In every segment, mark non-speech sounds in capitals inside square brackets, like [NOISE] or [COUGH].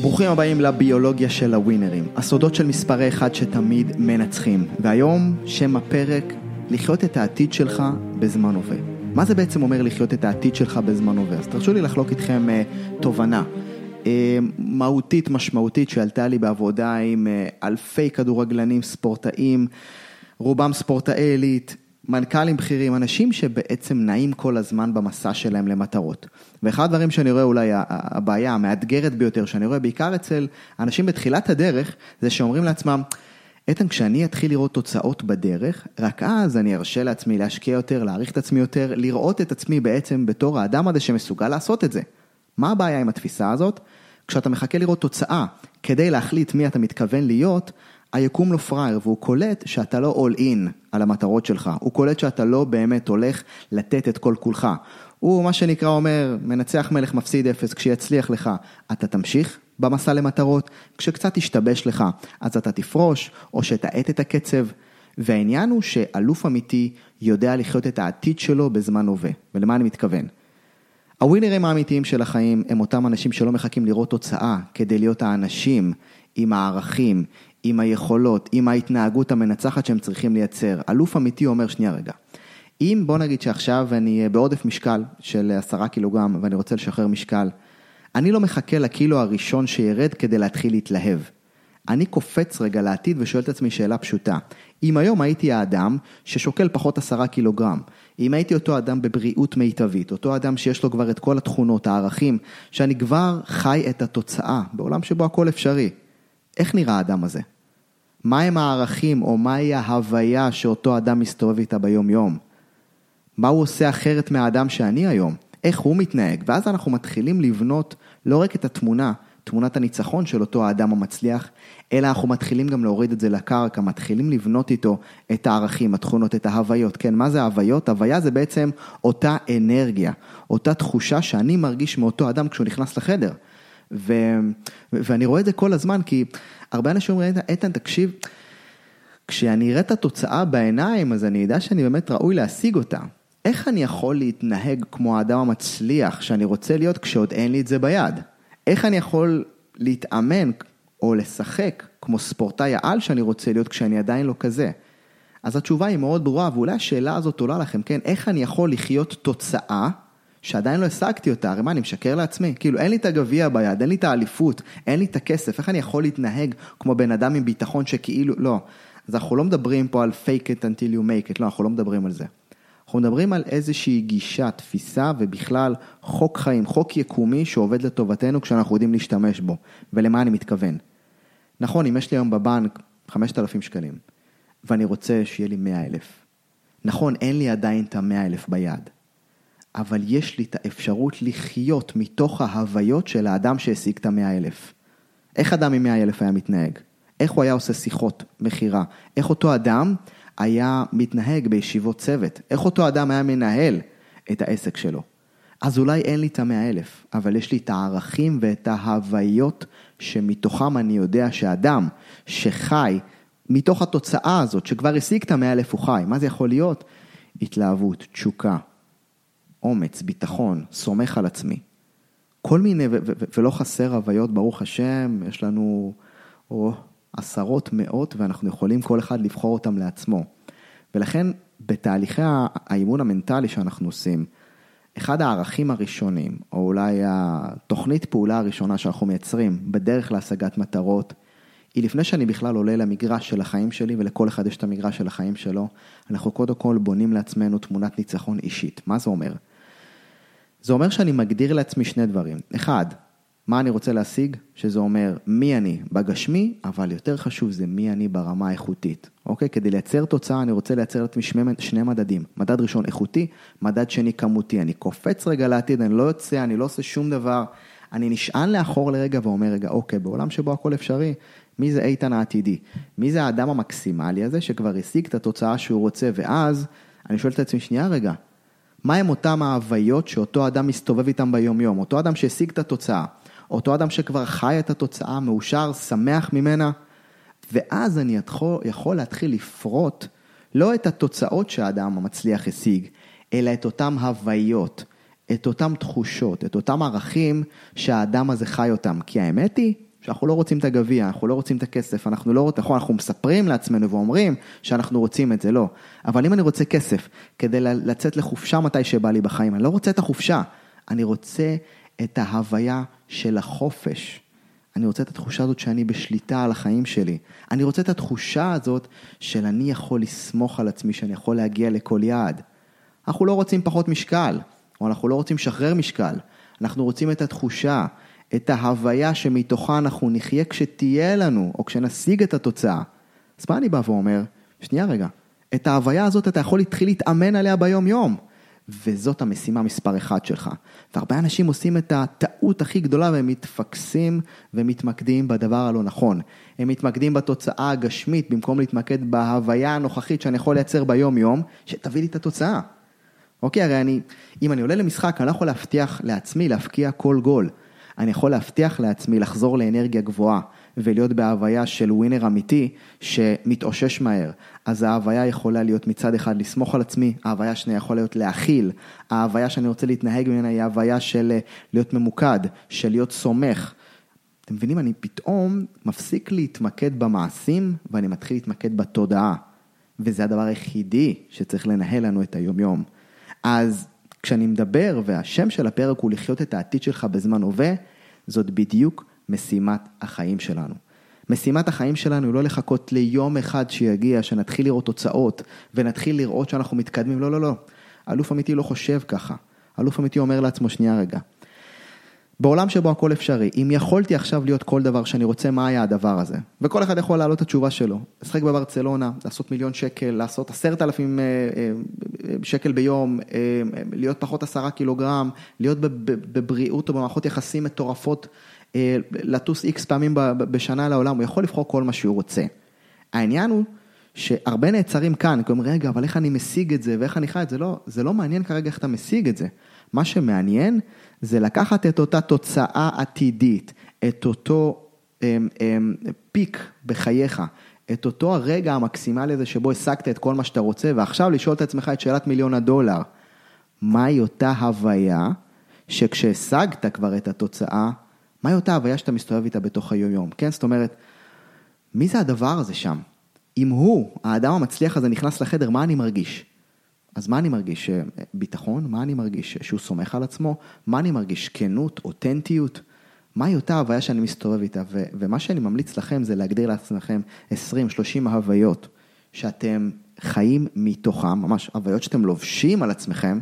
ברוכים הבאים לביולוגיה של הווינרים, הסודות של מספרי אחד שתמיד מנצחים. והיום שם הפרק, לחיות את העתיד שלך בזמן הווה. מה זה בעצם אומר לחיות את העתיד שלך בזמן הווה? אז תרשו לי לחלוק איתכם uh, תובנה uh, מהותית משמעותית שעלתה לי בעבודה עם uh, אלפי כדורגלנים, ספורטאים, רובם ספורטאי עילית, מנכ"לים בכירים, אנשים שבעצם נעים כל הזמן במסע שלהם למטרות. ואחד הדברים שאני רואה אולי הבעיה המאתגרת ביותר, שאני רואה בעיקר אצל אנשים בתחילת הדרך, זה שאומרים לעצמם, איתן, כשאני אתחיל לראות תוצאות בדרך, רק אז אני ארשה לעצמי להשקיע יותר, להעריך את עצמי יותר, לראות את עצמי בעצם בתור האדם הזה שמסוגל לעשות את זה. מה הבעיה עם התפיסה הזאת? כשאתה מחכה לראות תוצאה כדי להחליט מי אתה מתכוון להיות, היקום לא פראייר והוא קולט שאתה לא אול אין על המטרות שלך, הוא קולט שאתה לא באמת הולך לתת את כל כולך. הוא מה שנקרא אומר, מנצח מלך מפסיד אפס, כשיצליח לך, אתה תמשיך במסע למטרות, כשקצת ישתבש לך, אז אתה תפרוש, או שתאט את הקצב. והעניין הוא שאלוף אמיתי יודע לחיות את העתיד שלו בזמן הווה, ולמה אני מתכוון? הווינרים האמיתיים של החיים הם אותם אנשים שלא מחכים לראות תוצאה כדי להיות האנשים עם הערכים, עם היכולות, עם ההתנהגות המנצחת שהם צריכים לייצר. אלוף אמיתי אומר, שנייה רגע, אם בוא נגיד שעכשיו אני בעודף משקל של עשרה קילוגרם ואני רוצה לשחרר משקל, אני לא מחכה לקילו הראשון שירד כדי להתחיל להתלהב. אני קופץ רגע לעתיד ושואל את עצמי שאלה פשוטה. אם היום הייתי האדם ששוקל פחות עשרה קילוגרם, אם הייתי אותו אדם בבריאות מיטבית, אותו אדם שיש לו כבר את כל התכונות, הערכים, שאני כבר חי את התוצאה בעולם שבו הכל אפשרי, איך נראה האדם הזה? מהם הערכים או מהי ההוויה שאותו אדם מסתובב איתה ביום יום? מה הוא עושה אחרת מהאדם שאני היום? איך הוא מתנהג? ואז אנחנו מתחילים לבנות לא רק את התמונה, תמונת הניצחון של אותו האדם המצליח, אלא אנחנו מתחילים גם להוריד את זה לקרקע, מתחילים לבנות איתו את הערכים, התכונות, את ההוויות. כן, מה זה ההוויות? הוויה זה בעצם אותה אנרגיה, אותה תחושה שאני מרגיש מאותו אדם כשהוא נכנס לחדר. ו... ואני רואה את זה כל הזמן, כי הרבה אנשים אומרים, איתן, תקשיב, כשאני אראה את התוצאה בעיניים, אז אני אדע שאני באמת ראוי להשיג אותה. איך אני יכול להתנהג כמו האדם המצליח שאני רוצה להיות כשעוד אין לי את זה ביד? איך אני יכול להתאמן או לשחק כמו ספורטאי העל שאני רוצה להיות כשאני עדיין לא כזה? אז התשובה היא מאוד ברורה, ואולי השאלה הזאת עולה לכם, כן, איך אני יכול לחיות תוצאה שעדיין לא השגתי אותה, הרי מה, אני משקר לעצמי? כאילו, אין לי את הגביע ביד, אין לי את האליפות, אין לי את הכסף, איך אני יכול להתנהג כמו בן אדם עם ביטחון שכאילו, לא. אז אנחנו לא מדברים פה על fake it until you make it, לא, אנחנו לא מדברים על זה. אנחנו מדברים על איזושהי גישה, תפיסה ובכלל חוק חיים, חוק יקומי שעובד לטובתנו כשאנחנו יודעים להשתמש בו. ולמה אני מתכוון? נכון, אם יש לי היום בבנק 5,000 שקלים, ואני רוצה שיהיה לי 100,000. נכון, אין לי עדיין את ה-100,000 ביד. אבל יש לי את האפשרות לחיות מתוך ההוויות של האדם שהשיג את המאה אלף. איך אדם עם מאה אלף היה מתנהג? איך הוא היה עושה שיחות מכירה? איך אותו אדם היה מתנהג בישיבות צוות? איך אותו אדם היה מנהל את העסק שלו? אז אולי אין לי את המאה אלף, אבל יש לי את הערכים ואת ההוויות שמתוכם אני יודע שאדם שחי מתוך התוצאה הזאת, שכבר השיג את המאה אלף הוא חי, מה זה יכול להיות? התלהבות, תשוקה, אומץ, ביטחון, סומך על עצמי. כל מיני, ולא חסר הוויות, ברוך השם, יש לנו או, עשרות, מאות, ואנחנו יכולים כל אחד לבחור אותם לעצמו. ולכן בתהליכי האימון המנטלי שאנחנו עושים, אחד הערכים הראשונים, או אולי התוכנית פעולה הראשונה שאנחנו מייצרים בדרך להשגת מטרות, היא לפני שאני בכלל עולה למגרש של החיים שלי, ולכל אחד יש את המגרש של החיים שלו, אנחנו קודם כל בונים לעצמנו תמונת ניצחון אישית. מה זה אומר? זה אומר שאני מגדיר לעצמי שני דברים. אחד, מה אני רוצה להשיג, שזה אומר מי אני בגשמי, אבל יותר חשוב זה מי אני ברמה האיכותית. אוקיי? כדי לייצר תוצאה אני רוצה לייצר לעצמי שני, שני מדדים. מדד ראשון איכותי, מדד שני כמותי. אני קופץ רגע לעתיד, אני לא יוצא, אני לא עושה שום דבר. אני נשען לאחור לרגע ואומר, רגע, אוקיי, בעולם שבו הכל אפשרי, מי זה איתן העתידי? מי זה האדם המקסימלי הזה שכבר השיג את התוצאה שהוא רוצה, ואז אני שואל את עצמי, שנייה רגע, מהם אותם ההוויות שאותו אדם מסתובב איתם ביום יום, אותו אדם שהשיג את התוצאה, אותו אדם שכבר חי את התוצאה, מאושר, שמח ממנה, ואז אני יכול, יכול להתחיל לפרוט לא את התוצאות שהאדם המצליח השיג, אלא את אותם הוויות, את אותם תחושות, את אותם ערכים שהאדם הזה חי אותם. כי האמת היא שאנחנו לא רוצים את הגביע, אנחנו לא רוצים את הכסף, אנחנו לא רוצים, נכון, אנחנו מספרים לעצמנו ואומרים שאנחנו רוצים את זה, לא. אבל אם אני רוצה כסף כדי לצאת לחופשה מתי שבא לי בחיים, אני לא רוצה את החופשה, אני רוצה את ההוויה של החופש. אני רוצה את התחושה הזאת שאני בשליטה על החיים שלי. אני רוצה את התחושה הזאת של אני יכול לסמוך על עצמי, שאני יכול להגיע לכל יעד. אנחנו לא רוצים פחות משקל, או אנחנו לא רוצים לשחרר משקל. אנחנו רוצים את התחושה, את ההוויה שמתוכה אנחנו נחיה כשתהיה לנו, או כשנשיג את התוצאה. אז מה אני בא ואומר? שנייה רגע, את ההוויה הזאת אתה יכול להתחיל להתאמן עליה ביום-יום. וזאת המשימה מספר אחד שלך. והרבה אנשים עושים את הטעות הכי גדולה והם מתפקסים ומתמקדים בדבר הלא נכון. הם מתמקדים בתוצאה הגשמית במקום להתמקד בהוויה הנוכחית שאני יכול לייצר ביום-יום, שתביא לי את התוצאה. אוקיי, הרי אני, אם אני עולה למשחק, אני לא יכול להבטיח לעצמי להפקיע כל גול. אני יכול להבטיח לעצמי לחזור לאנרגיה גבוהה ולהיות בהוויה של ווינר אמיתי שמתאושש מהר. אז ההוויה יכולה להיות מצד אחד לסמוך על עצמי, ההוויה השנייה יכולה להיות להכיל, ההוויה שאני רוצה להתנהג ממנה היא ההוויה של אה, להיות ממוקד, של להיות סומך. אתם מבינים, אני פתאום מפסיק להתמקד במעשים ואני מתחיל להתמקד בתודעה. וזה הדבר היחידי שצריך לנהל לנו את היומיום. אז כשאני מדבר והשם של הפרק הוא לחיות את העתיד שלך בזמן הווה, זאת בדיוק משימת החיים שלנו. משימת החיים שלנו היא לא לחכות ליום אחד שיגיע, שנתחיל לראות תוצאות ונתחיל לראות שאנחנו מתקדמים, לא, לא, לא. אלוף אמיתי לא חושב ככה. אלוף אמיתי אומר לעצמו, שנייה רגע. בעולם שבו הכל אפשרי, אם יכולתי עכשיו להיות כל דבר שאני רוצה, מה היה הדבר הזה? וכל אחד יכול להעלות את התשובה שלו. לשחק בברצלונה, לעשות מיליון שקל, לעשות עשרת אלפים אה, אה, שקל ביום, אה, להיות פחות עשרה קילוגרם, להיות בבריאות או במערכות יחסים מטורפות, לטוס איקס פעמים בשנה לעולם, הוא יכול לבחור כל מה שהוא רוצה. העניין הוא שהרבה נעצרים כאן, כי אומרים, רגע, אבל איך אני משיג את זה ואיך אני חי את זה? לא, זה לא מעניין כרגע איך אתה משיג את זה. מה שמעניין זה לקחת את אותה תוצאה עתידית, את אותו אמ, אמ, פיק בחייך, את אותו הרגע המקסימלי הזה שבו השגת את כל מה שאתה רוצה, ועכשיו לשאול את עצמך את שאלת מיליון הדולר, מהי אותה הוויה שכשהשגת כבר את התוצאה, מהי אותה הוויה שאתה מסתובב איתה בתוך היום-יום, כן? זאת אומרת, מי זה הדבר הזה שם? אם הוא, האדם המצליח הזה נכנס לחדר, מה אני מרגיש? אז מה אני מרגיש? ביטחון? מה אני מרגיש? שהוא סומך על עצמו? מה אני מרגיש? כנות? אותנטיות? מהי אותה הוויה שאני מסתובב איתה? ו- ומה שאני ממליץ לכם זה להגדיר לעצמכם 20-30 הוויות שאתם חיים מתוכם, ממש הוויות שאתם לובשים על עצמכם,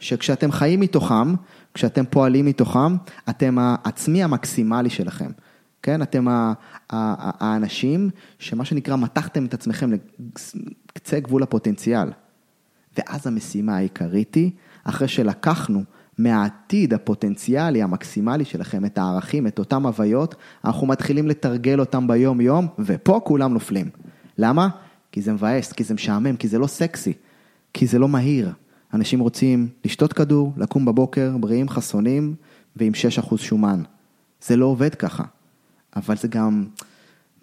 שכשאתם חיים מתוכם, כשאתם פועלים מתוכם, אתם העצמי המקסימלי שלכם. כן, אתם האנשים שמה שנקרא מתחתם את עצמכם לקצה גבול הפוטנציאל. ואז המשימה העיקרית היא, אחרי שלקחנו מהעתיד הפוטנציאלי המקסימלי שלכם, את הערכים, את אותם הוויות, אנחנו מתחילים לתרגל אותם ביום יום, ופה כולם נופלים. למה? כי זה מבאס, כי זה משעמם, כי זה לא סקסי, כי זה לא מהיר. אנשים רוצים לשתות כדור, לקום בבוקר, בריאים, חסונים, ועם 6% שומן. זה לא עובד ככה. אבל זה גם,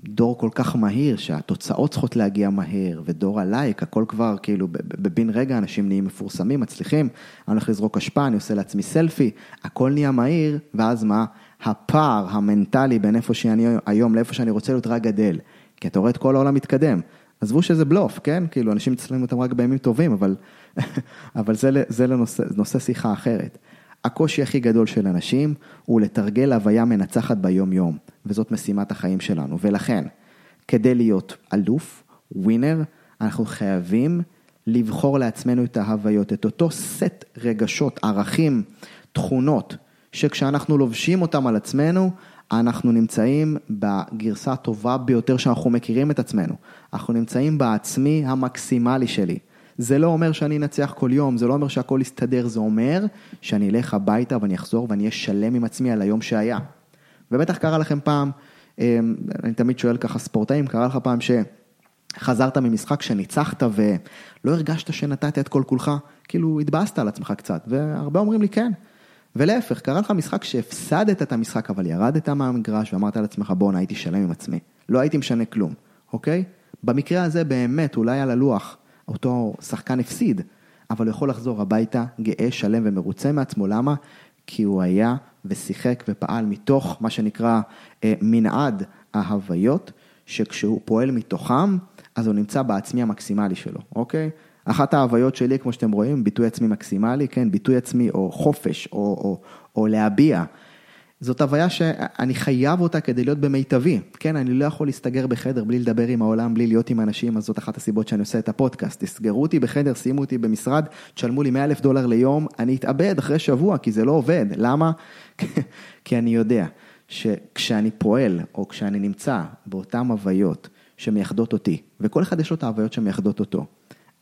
דור כל כך מהיר, שהתוצאות צריכות להגיע מהר, ודור הלייק, הכל כבר כאילו בבין רגע אנשים נהיים מפורסמים, מצליחים, אני הולך לזרוק אשפה, אני עושה לעצמי סלפי, הכל נהיה מהיר, ואז מה? הפער המנטלי בין איפה שאני היום לאיפה שאני רוצה להיות רק גדל, כי אתה רואה את כל העולם מתקדם. עזבו שזה בלוף, כן? כאילו אנשים מצלמים אותם רק בימים טובים, אבל, [LAUGHS] אבל זה, זה לנושא, נושא שיחה אחרת. הקושי הכי גדול של אנשים הוא לתרגל הוויה מנצחת ביום יום, וזאת משימת החיים שלנו. ולכן, כדי להיות אלוף, ווינר, אנחנו חייבים לבחור לעצמנו את ההוויות, את אותו סט רגשות, ערכים, תכונות, שכשאנחנו לובשים אותם על עצמנו, אנחנו נמצאים בגרסה הטובה ביותר שאנחנו מכירים את עצמנו. אנחנו נמצאים בעצמי המקסימלי שלי. זה לא אומר שאני אנצח כל יום, זה לא אומר שהכל יסתדר, זה אומר שאני אלך הביתה ואני אחזור ואני אהיה שלם עם עצמי על היום שהיה. ובטח קרה לכם פעם, אמ, אני תמיד שואל ככה ספורטאים, קרה לך פעם שחזרת ממשחק שניצחת ולא הרגשת שנתת את כל כולך, כאילו התבאסת על עצמך קצת, והרבה אומרים לי כן. ולהפך, קרה לך משחק שהפסדת את המשחק, אבל ירדת מהמגרש ואמרת לעצמך, בואנה, הייתי שלם עם עצמי. לא הייתי משנה כלום, אוקיי? במקרה הזה באמת, אולי על הלוח, אותו שחקן הפסיד, אבל הוא יכול לחזור הביתה גאה, שלם ומרוצה מעצמו, למה? כי הוא היה ושיחק ופעל מתוך מה שנקרא אה, מנעד ההוויות, שכשהוא פועל מתוכם, אז הוא נמצא בעצמי המקסימלי שלו, אוקיי? אחת ההוויות שלי, כמו שאתם רואים, ביטוי עצמי מקסימלי, כן, ביטוי עצמי או חופש או, או, או להביע. זאת הוויה שאני חייב אותה כדי להיות במיטבי, כן, אני לא יכול להסתגר בחדר בלי לדבר עם העולם, בלי להיות עם אנשים, אז זאת אחת הסיבות שאני עושה את הפודקאסט. תסגרו אותי בחדר, שימו אותי במשרד, תשלמו לי 100 אלף דולר ליום, אני אתאבד אחרי שבוע, כי זה לא עובד. למה? [LAUGHS] כי אני יודע שכשאני פועל, או כשאני נמצא באותן הוויות שמייחדות אותי, וכל אחד יש לו את ההוויות שמייחדות אותו.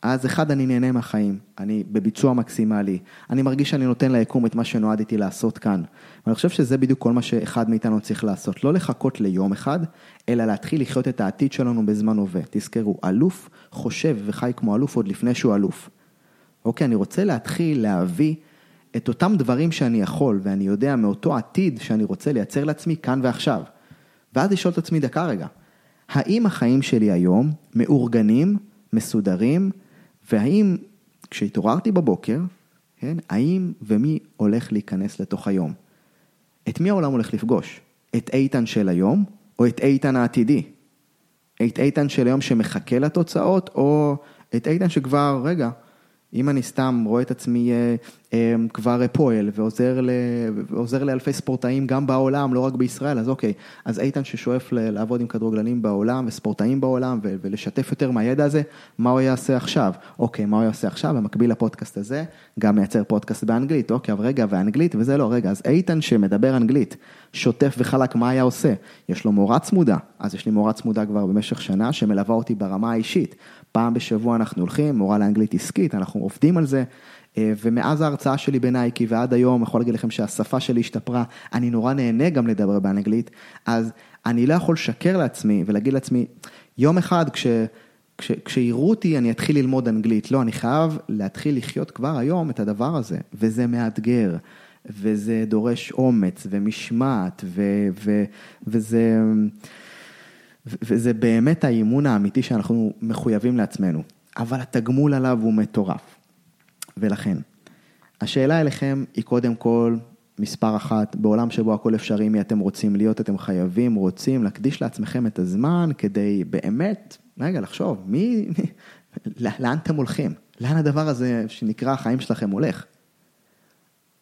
אז אחד, אני נהנה מהחיים, אני בביצוע מקסימלי, אני מרגיש שאני נותן ליקום את מה שנועדתי לעשות כאן. ואני חושב שזה בדיוק כל מה שאחד מאיתנו צריך לעשות, לא לחכות ליום אחד, אלא להתחיל לחיות את העתיד שלנו בזמן הווה. תזכרו, אלוף חושב וחי כמו אלוף עוד לפני שהוא אלוף. אוקיי, אני רוצה להתחיל להביא את אותם דברים שאני יכול, ואני יודע מאותו עתיד שאני רוצה לייצר לעצמי כאן ועכשיו. ואז לשאול את עצמי דקה רגע, האם החיים שלי היום מאורגנים, מסודרים, והאם כשהתעוררתי בבוקר, כן, האם ומי הולך להיכנס לתוך היום? את מי העולם הולך לפגוש? את איתן של היום או את איתן העתידי? את איתן של היום שמחכה לתוצאות או את איתן שכבר, רגע, אם אני סתם רואה את עצמי אה, אה, כבר פועל ועוזר, ל, ועוזר לאלפי ספורטאים גם בעולם, לא רק בישראל, אז אוקיי, אז איתן ששואף לעבוד עם כדורגלנים בעולם וספורטאים בעולם ולשתף יותר מהידע הזה, מה הוא יעשה עכשיו? אוקיי, מה הוא יעשה עכשיו? במקביל לפודקאסט הזה, גם מייצר פודקאסט באנגלית, אוקיי, אבל רגע, ואנגלית וזה לא, רגע, אז איתן שמדבר אנגלית, שוטף וחלק, מה היה עושה? יש לו מורה צמודה, אז יש לי מורה צמודה כבר במשך שנה שמלווה אותי ברמה האישית. פעם בשבוע אנחנו הולכים, מורה לאנגלית עסקית, אנחנו עובדים על זה, אה, ומאז ההרצאה שלי בנייקי ועד היום, יכול להגיד לכם שהשפה שלי השתפרה, אני נורא נהנה גם לדבר באנגלית, אז אני לא יכול לשקר לעצמי ולהגיד לעצמי, יום אחד כש... כש, כשיראו אותי אני אתחיל ללמוד אנגלית, לא, אני חייב להתחיל לחיות כבר היום את הדבר הזה, וזה מאתגר, וזה דורש אומץ ומשמעת, ו, ו, וזה... וזה באמת האימון האמיתי שאנחנו מחויבים לעצמנו, אבל התגמול עליו הוא מטורף. ולכן, השאלה אליכם היא קודם כל, מספר אחת, בעולם שבו הכל אפשרי, מי אתם רוצים להיות, אתם חייבים, רוצים להקדיש לעצמכם את הזמן כדי באמת, רגע, לחשוב, מי, מי [LAUGHS] לאן אתם הולכים? לאן הדבר הזה שנקרא החיים שלכם הולך?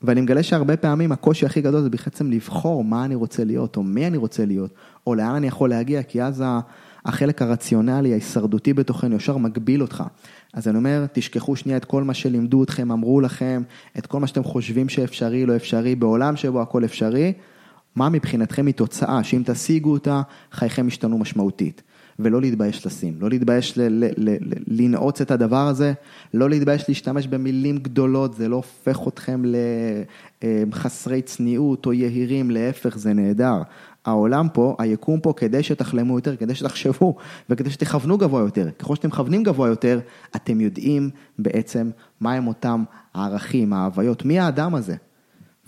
ואני מגלה שהרבה פעמים הקושי הכי גדול זה בעצם לבחור מה אני רוצה להיות, או מי אני רוצה להיות, או לאן אני יכול להגיע, כי אז החלק הרציונלי, ההישרדותי בתוכנו, ישר מגביל אותך. אז אני אומר, תשכחו שנייה את כל מה שלימדו אתכם, אמרו לכם, את כל מה שאתם חושבים שאפשרי, לא אפשרי, בעולם שבו הכל אפשרי, מה מבחינתכם היא תוצאה, שאם תשיגו אותה, חייכם ישתנו משמעותית. ולא להתבייש לשים, לא להתבייש ל- ל- ל- לנעוץ את הדבר הזה, לא להתבייש להשתמש במילים גדולות, זה לא הופך אתכם לחסרי צניעות או יהירים, להפך זה נהדר. העולם פה, היקום פה, כדי שתחלמו יותר, כדי שתחשבו וכדי שתכוונו גבוה יותר. ככל שאתם מכוונים גבוה יותר, אתם יודעים בעצם מהם אותם הערכים, ההוויות, מי האדם הזה.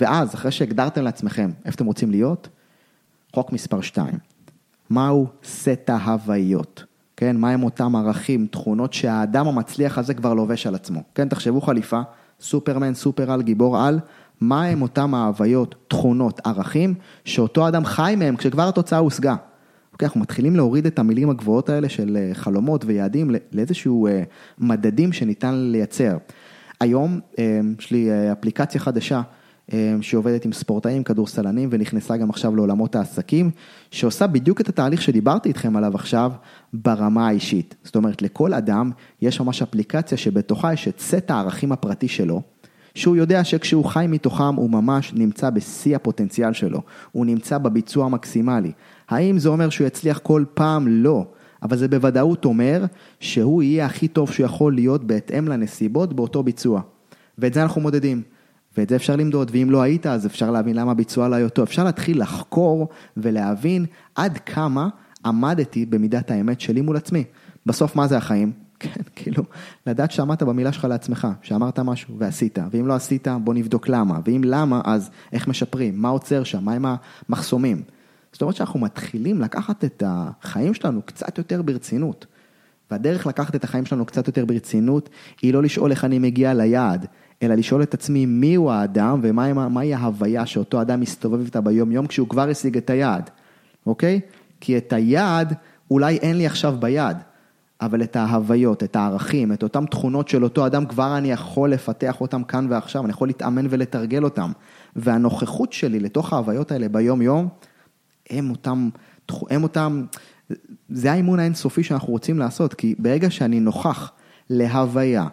ואז, אחרי שהגדרתם לעצמכם איפה אתם רוצים להיות, חוק מספר 2. מהו סט ההוויות, כן? מהם אותם ערכים, תכונות שהאדם המצליח הזה כבר לובש על עצמו, כן? תחשבו חליפה, סופרמן, סופר על, גיבור על, מהם אותם ההוויות, תכונות, ערכים, שאותו אדם חי מהם כשכבר התוצאה הושגה. אוקיי, אנחנו מתחילים להוריד את המילים הגבוהות האלה של אה, חלומות ויעדים לאיזשהו אה, מדדים שניתן לייצר. היום אה, יש לי אפליקציה חדשה שעובדת עם ספורטאים, כדורסלנים ונכנסה גם עכשיו לעולמות העסקים, שעושה בדיוק את התהליך שדיברתי איתכם עליו עכשיו ברמה האישית. זאת אומרת, לכל אדם יש ממש אפליקציה שבתוכה יש את סט הערכים הפרטי שלו, שהוא יודע שכשהוא חי מתוכם הוא ממש נמצא בשיא הפוטנציאל שלו, הוא נמצא בביצוע המקסימלי. האם זה אומר שהוא יצליח כל פעם? לא. אבל זה בוודאות אומר שהוא יהיה הכי טוב שהוא יכול להיות בהתאם לנסיבות באותו ביצוע. ואת זה אנחנו מודדים. ואת זה אפשר למדוד, ואם לא היית, אז אפשר להבין למה הביצוע לא היה טוב. אפשר להתחיל לחקור ולהבין עד כמה עמדתי במידת האמת שלי מול עצמי. בסוף, מה זה החיים? [LAUGHS] כן, כאילו, לדעת שעמדת במילה שלך לעצמך, שאמרת משהו ועשית, ואם לא עשית, בוא נבדוק למה, ואם למה, אז איך משפרים, מה עוצר שם, מה עם המחסומים. זאת אומרת שאנחנו מתחילים לקחת את החיים שלנו קצת יותר ברצינות. והדרך לקחת את החיים שלנו קצת יותר ברצינות, היא לא לשאול איך אני מגיע ליעד, אלא לשאול את עצמי מיהו האדם ומהי ההוויה שאותו אדם מסתובב איתה ביום יום כשהוא כבר השיג את היעד, אוקיי? כי את היעד אולי אין לי עכשיו ביד, אבל את ההוויות, את הערכים, את אותן תכונות של אותו אדם, כבר אני יכול לפתח אותם כאן ועכשיו, אני יכול להתאמן ולתרגל אותם. והנוכחות שלי לתוך ההוויות האלה ביום יום, הם אותם, הם אותם, זה האימון האינסופי שאנחנו רוצים לעשות, כי ברגע שאני נוכח להוויה,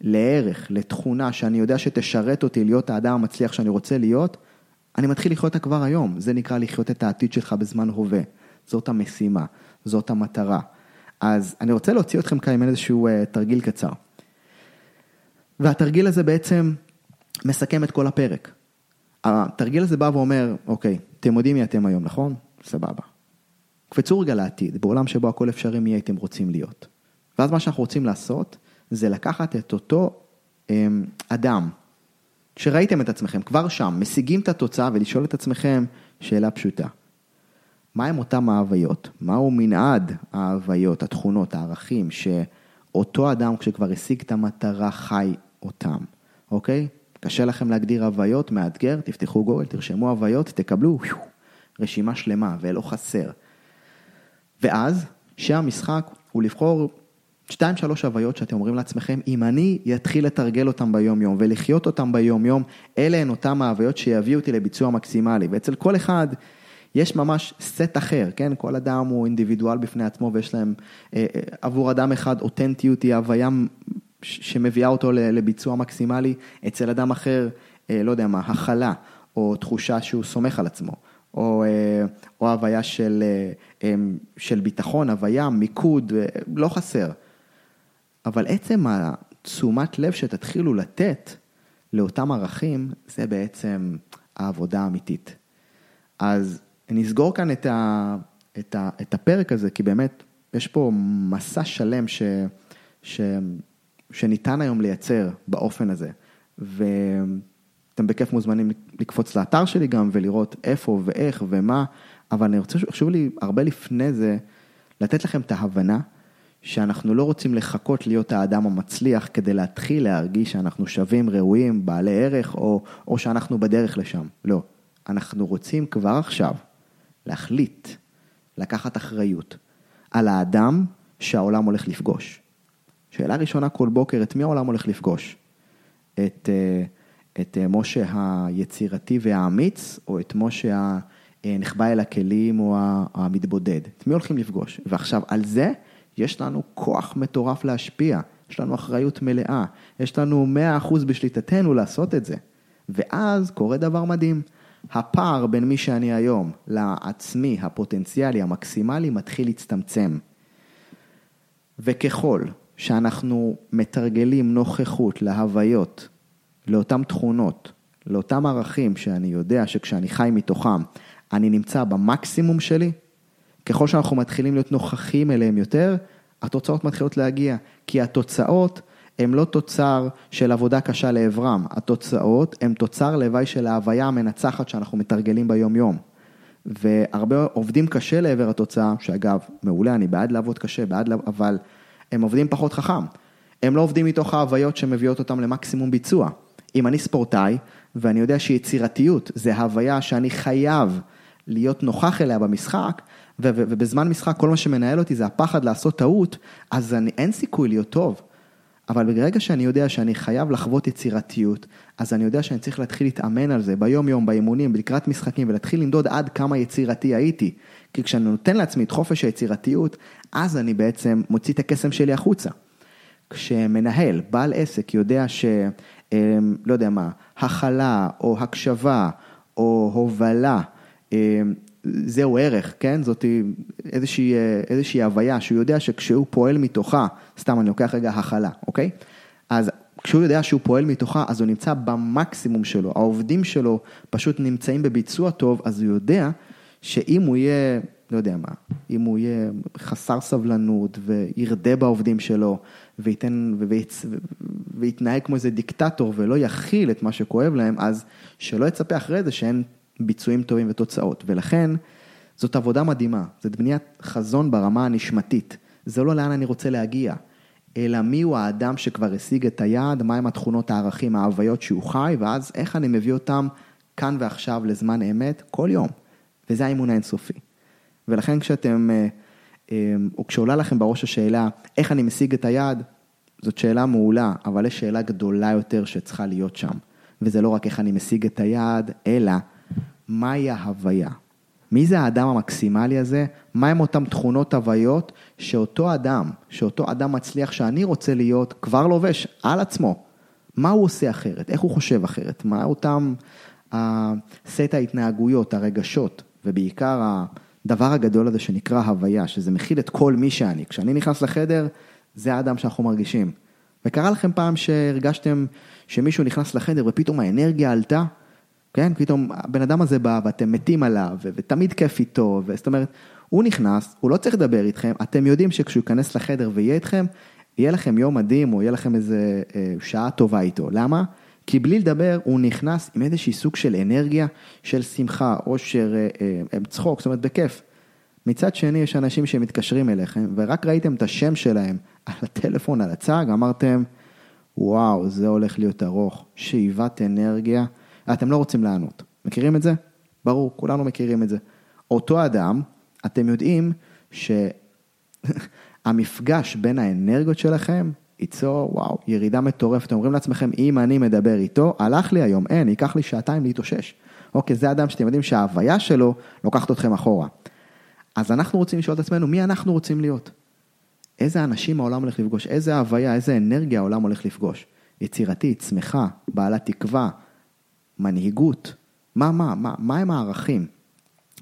לערך, לתכונה שאני יודע שתשרת אותי להיות האדם המצליח שאני רוצה להיות, אני מתחיל לחיות אותה כבר היום, זה נקרא לחיות את העתיד שלך בזמן הווה, זאת המשימה, זאת המטרה. אז אני רוצה להוציא אתכם כאן עם איזשהו uh, תרגיל קצר. והתרגיל הזה בעצם מסכם את כל הפרק. התרגיל הזה בא ואומר, אוקיי, אתם יודעים מי אתם היום, נכון? סבבה. קפצו רגע לעתיד, בעולם שבו הכל אפשרי, מי הייתם רוצים להיות. ואז מה שאנחנו רוצים לעשות, זה לקחת את אותו אמ, אדם, שראיתם את עצמכם כבר שם, משיגים את התוצאה ולשאול את עצמכם שאלה פשוטה. מהם אותם ההוויות? מהו מנעד ההוויות, התכונות, הערכים, שאותו אדם כשכבר השיג את המטרה חי אותם, אוקיי? קשה לכם להגדיר הוויות, מאתגר, תפתחו גוגל, תרשמו הוויות, תקבלו רשימה שלמה ולא חסר. ואז, שהמשחק הוא לבחור שתיים שלוש הוויות שאתם אומרים לעצמכם, אם אני אתחיל לתרגל אותם ביום יום ולחיות אותם ביום יום, אלה הן אותם ההוויות שיביאו אותי לביצוע מקסימלי. ואצל כל אחד יש ממש סט אחר, כן? כל אדם הוא אינדיבידואל בפני עצמו ויש להם, אה, אה, עבור אדם אחד אותנטיות היא הוויה שמביאה אותו לביצוע מקסימלי, אצל אדם אחר, אה, לא יודע מה, הכלה, או תחושה שהוא סומך על עצמו, או, או הוויה של, של ביטחון, הוויה, מיקוד, לא חסר. אבל עצם התשומת לב שתתחילו לתת לאותם ערכים, זה בעצם העבודה האמיתית. אז נסגור כאן את, ה, את, ה, את הפרק הזה, כי באמת יש פה מסע שלם ש, ש, שניתן היום לייצר באופן הזה. ואתם בכיף מוזמנים לקפוץ לאתר שלי גם ולראות איפה ואיך ומה, אבל אני רוצה, חשוב לי הרבה לפני זה, לתת לכם את ההבנה שאנחנו לא רוצים לחכות להיות האדם המצליח כדי להתחיל להרגיש שאנחנו שווים, ראויים, בעלי ערך, או, או שאנחנו בדרך לשם. לא. אנחנו רוצים כבר עכשיו להחליט, לקחת אחריות על האדם שהעולם הולך לפגוש. שאלה ראשונה כל בוקר, את מי העולם הולך לפגוש? את, אה, את אה, משה היצירתי והאמיץ, או את משה הנחבא אל הכלים או המתבודד? את מי הולכים לפגוש? ועכשיו, על זה יש לנו כוח מטורף להשפיע, יש לנו אחריות מלאה, יש לנו 100% בשליטתנו לעשות את זה. ואז קורה דבר מדהים. הפער בין מי שאני היום לעצמי הפוטנציאלי המקסימלי מתחיל להצטמצם. וככל שאנחנו מתרגלים נוכחות להוויות, לאותן תכונות, לאותם ערכים שאני יודע שכשאני חי מתוכם, אני נמצא במקסימום שלי, ככל שאנחנו מתחילים להיות נוכחים אליהם יותר, התוצאות מתחילות להגיע. כי התוצאות הם לא תוצר של עבודה קשה לעברם, התוצאות הם תוצר לוואי של ההוויה המנצחת שאנחנו מתרגלים ביום יום. והרבה עובדים קשה לעבר התוצאה, שאגב, מעולה, אני בעד לעבוד קשה, בעד, אבל הם עובדים פחות חכם. הם לא עובדים מתוך ההוויות שמביאות אותם למקסימום ביצוע. אם אני ספורטאי, ואני יודע שיצירתיות זה הוויה שאני חייב להיות נוכח אליה במשחק, ובזמן משחק כל מה שמנהל אותי זה הפחד לעשות טעות, אז אני, אין סיכוי להיות טוב. אבל ברגע שאני יודע שאני חייב לחוות יצירתיות, אז אני יודע שאני צריך להתחיל להתאמן על זה ביום יום, באימונים, לקראת משחקים, ולהתחיל למדוד עד כמה יצירתי הייתי. כי כשאני נותן לעצמי את חופש היצירתיות, אז אני בעצם מוציא את הקסם שלי החוצה. כשמנהל, בעל עסק, יודע ש... אמ, לא יודע מה, הכלה, או הקשבה, או הובלה, אמ, זהו ערך, כן? זאת איזושהי, איזושהי הוויה שהוא יודע שכשהוא פועל מתוכה, סתם אני לוקח רגע הכלה, אוקיי? אז כשהוא יודע שהוא פועל מתוכה, אז הוא נמצא במקסימום שלו, העובדים שלו פשוט נמצאים בביצוע טוב, אז הוא יודע שאם הוא יהיה, לא יודע מה, אם הוא יהיה חסר סבלנות וירדה בעובדים שלו וייתן, וייצ... ויתנהג כמו איזה דיקטטור ולא יכיל את מה שכואב להם, אז שלא יצפה אחרי זה שאין ביצועים טובים ותוצאות, ולכן זאת עבודה מדהימה, זאת בניית חזון ברמה הנשמתית, זה לא לאן אני רוצה להגיע, אלא מי הוא האדם שכבר השיג את היעד, מהם התכונות, הערכים, ההוויות שהוא חי, ואז איך אני מביא אותם כאן ועכשיו לזמן אמת כל יום. וזה האימון האינסופי. ולכן כשאתם, אה, אה, או כשעולה לכם בראש השאלה, איך אני משיג את היעד, זאת שאלה מעולה, אבל יש שאלה גדולה יותר שצריכה להיות שם. וזה לא רק איך אני משיג את היעד, אלא מהי ההוויה. מי זה האדם המקסימלי הזה? מהם אותן תכונות הוויות שאותו אדם, שאותו אדם מצליח שאני רוצה להיות, כבר לובש על עצמו. מה הוא עושה אחרת? איך הוא חושב אחרת? מה אותם סט ההתנהגויות, הרגשות, ובעיקר הדבר הגדול הזה שנקרא הוויה, שזה מכיל את כל מי שאני. כשאני נכנס לחדר, זה האדם שאנחנו מרגישים. וקרה לכם פעם שהרגשתם שמישהו נכנס לחדר ופתאום האנרגיה עלתה? כן, פתאום הבן אדם הזה בא ואתם מתים עליו, ותמיד כיף איתו, זאת אומרת, הוא נכנס, הוא לא צריך לדבר איתכם, אתם יודעים שכשהוא ייכנס לחדר ויהיה איתכם, יהיה לכם יום מדהים, או יהיה לכם איזה אה, שעה טובה איתו. למה? כי בלי לדבר, הוא נכנס עם איזושהי סוג של אנרגיה, של שמחה, אושר, אה, אה, צחוק, זאת אומרת, בכיף. מצד שני, יש אנשים שמתקשרים אליכם, ורק ראיתם את השם שלהם [LAUGHS] על הטלפון, על הצג, אמרתם, וואו, זה הולך להיות ארוך, שאיבת אנרגיה, אתם לא רוצים לענות. מכירים את זה? ברור, כולנו מכירים את זה. אותו אדם, אתם יודעים שהמפגש [LAUGHS] בין האנרגיות שלכם ייצור, וואו, ירידה מטורפת. אתם אומרים לעצמכם, אם אני מדבר איתו, הלך לי היום, אין, ייקח לי שעתיים להתאושש. אוקיי, זה אדם שאתם יודעים שההוויה שלו לוקחת אתכם אחורה. אז אנחנו רוצים לשאול את עצמנו, מי אנחנו רוצים להיות? איזה אנשים העולם הולך לפגוש? איזה הוויה, איזה אנרגיה העולם הולך לפגוש? יצירתית, שמחה, בעלת תקווה, מנהיגות. מה, מה, מה, מה הם הערכים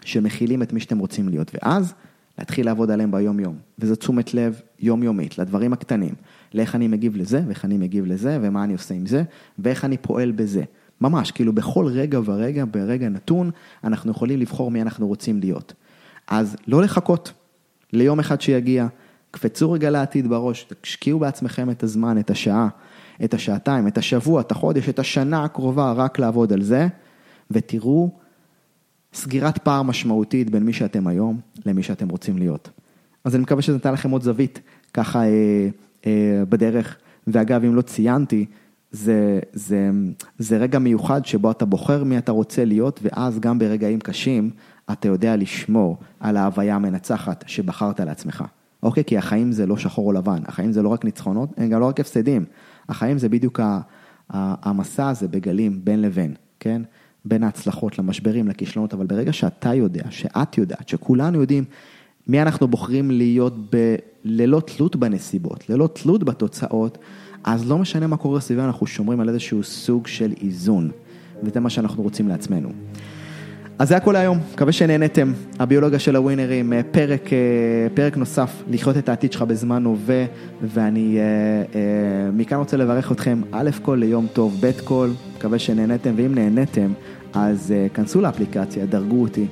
שמכילים את מי שאתם רוצים להיות? ואז להתחיל לעבוד עליהם ביום-יום. וזו תשומת לב יומיומית לדברים הקטנים. לאיך אני מגיב לזה, ואיך אני מגיב לזה, ומה אני עושה עם זה, ואיך אני פועל בזה. ממש, כאילו בכל רגע ורגע, ברגע נתון, אנחנו יכולים לבחור מי אנחנו רוצים להיות. אז לא לחכות ליום אחד שיגיע, קפצו רגע לעתיד בראש, תשקיעו בעצמכם את הזמן, את השעה, את השעתיים, את השבוע, את החודש, את השנה הקרובה, רק לעבוד על זה, ותראו סגירת פער משמעותית בין מי שאתם היום למי שאתם רוצים להיות. אז אני מקווה שזה נתן לכם עוד זווית, ככה אה, אה, בדרך, ואגב, אם לא ציינתי, זה, זה, זה רגע מיוחד שבו אתה בוחר מי אתה רוצה להיות, ואז גם ברגעים קשים, אתה יודע לשמור על ההוויה המנצחת שבחרת לעצמך. אוקיי? כי החיים זה לא שחור או לבן, החיים זה לא רק ניצחונות, הם גם לא רק הפסדים. החיים זה בדיוק המסע הזה בגלים בין לבין, כן? בין ההצלחות למשברים, לכישלונות, אבל ברגע שאתה יודע, שאת יודעת, שכולנו יודעים מי אנחנו בוחרים להיות ב... ללא תלות בנסיבות, ללא תלות בתוצאות, אז לא משנה מה קורה סביבה, אנחנו שומרים על איזשהו סוג של איזון, וזה מה שאנחנו רוצים לעצמנו. אז זה הכל היום, מקווה שנהנתם. הביולוגיה של הווינרים, אה, פרק, אה, פרק נוסף, לחיות את העתיד שלך בזמן הווה, ואני אה, מכאן רוצה לברך אתכם, א' כל ליום טוב, ב' כל, מקווה שנהנתם, ואם נהנתם, אז כנסו לאפליקציה, דרגו אותי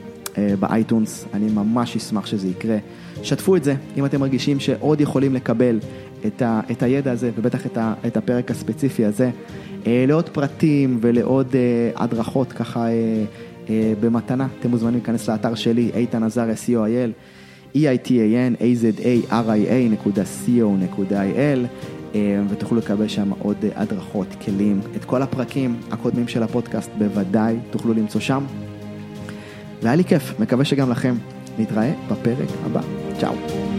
באייטונס, אני ממש אשמח שזה יקרה. שתפו את זה, אם אתם מרגישים שעוד יכולים לקבל את, ה, את הידע הזה, ובטח את, ה, את הפרק הספציפי הזה, לעוד פרטים ולעוד הדרכות ככה. אה, במתנה, אתם מוזמנים להיכנס לאתר שלי, איתן עזריה co.il, e-i-t-a-n-a-z-a-r-i-a.co.il אה, ותוכלו לקבל שם עוד הדרכות, כלים, את כל הפרקים הקודמים של הפודקאסט בוודאי תוכלו למצוא שם. והיה לי כיף, מקווה שגם לכם. נתראה בפרק הבא. צ'או.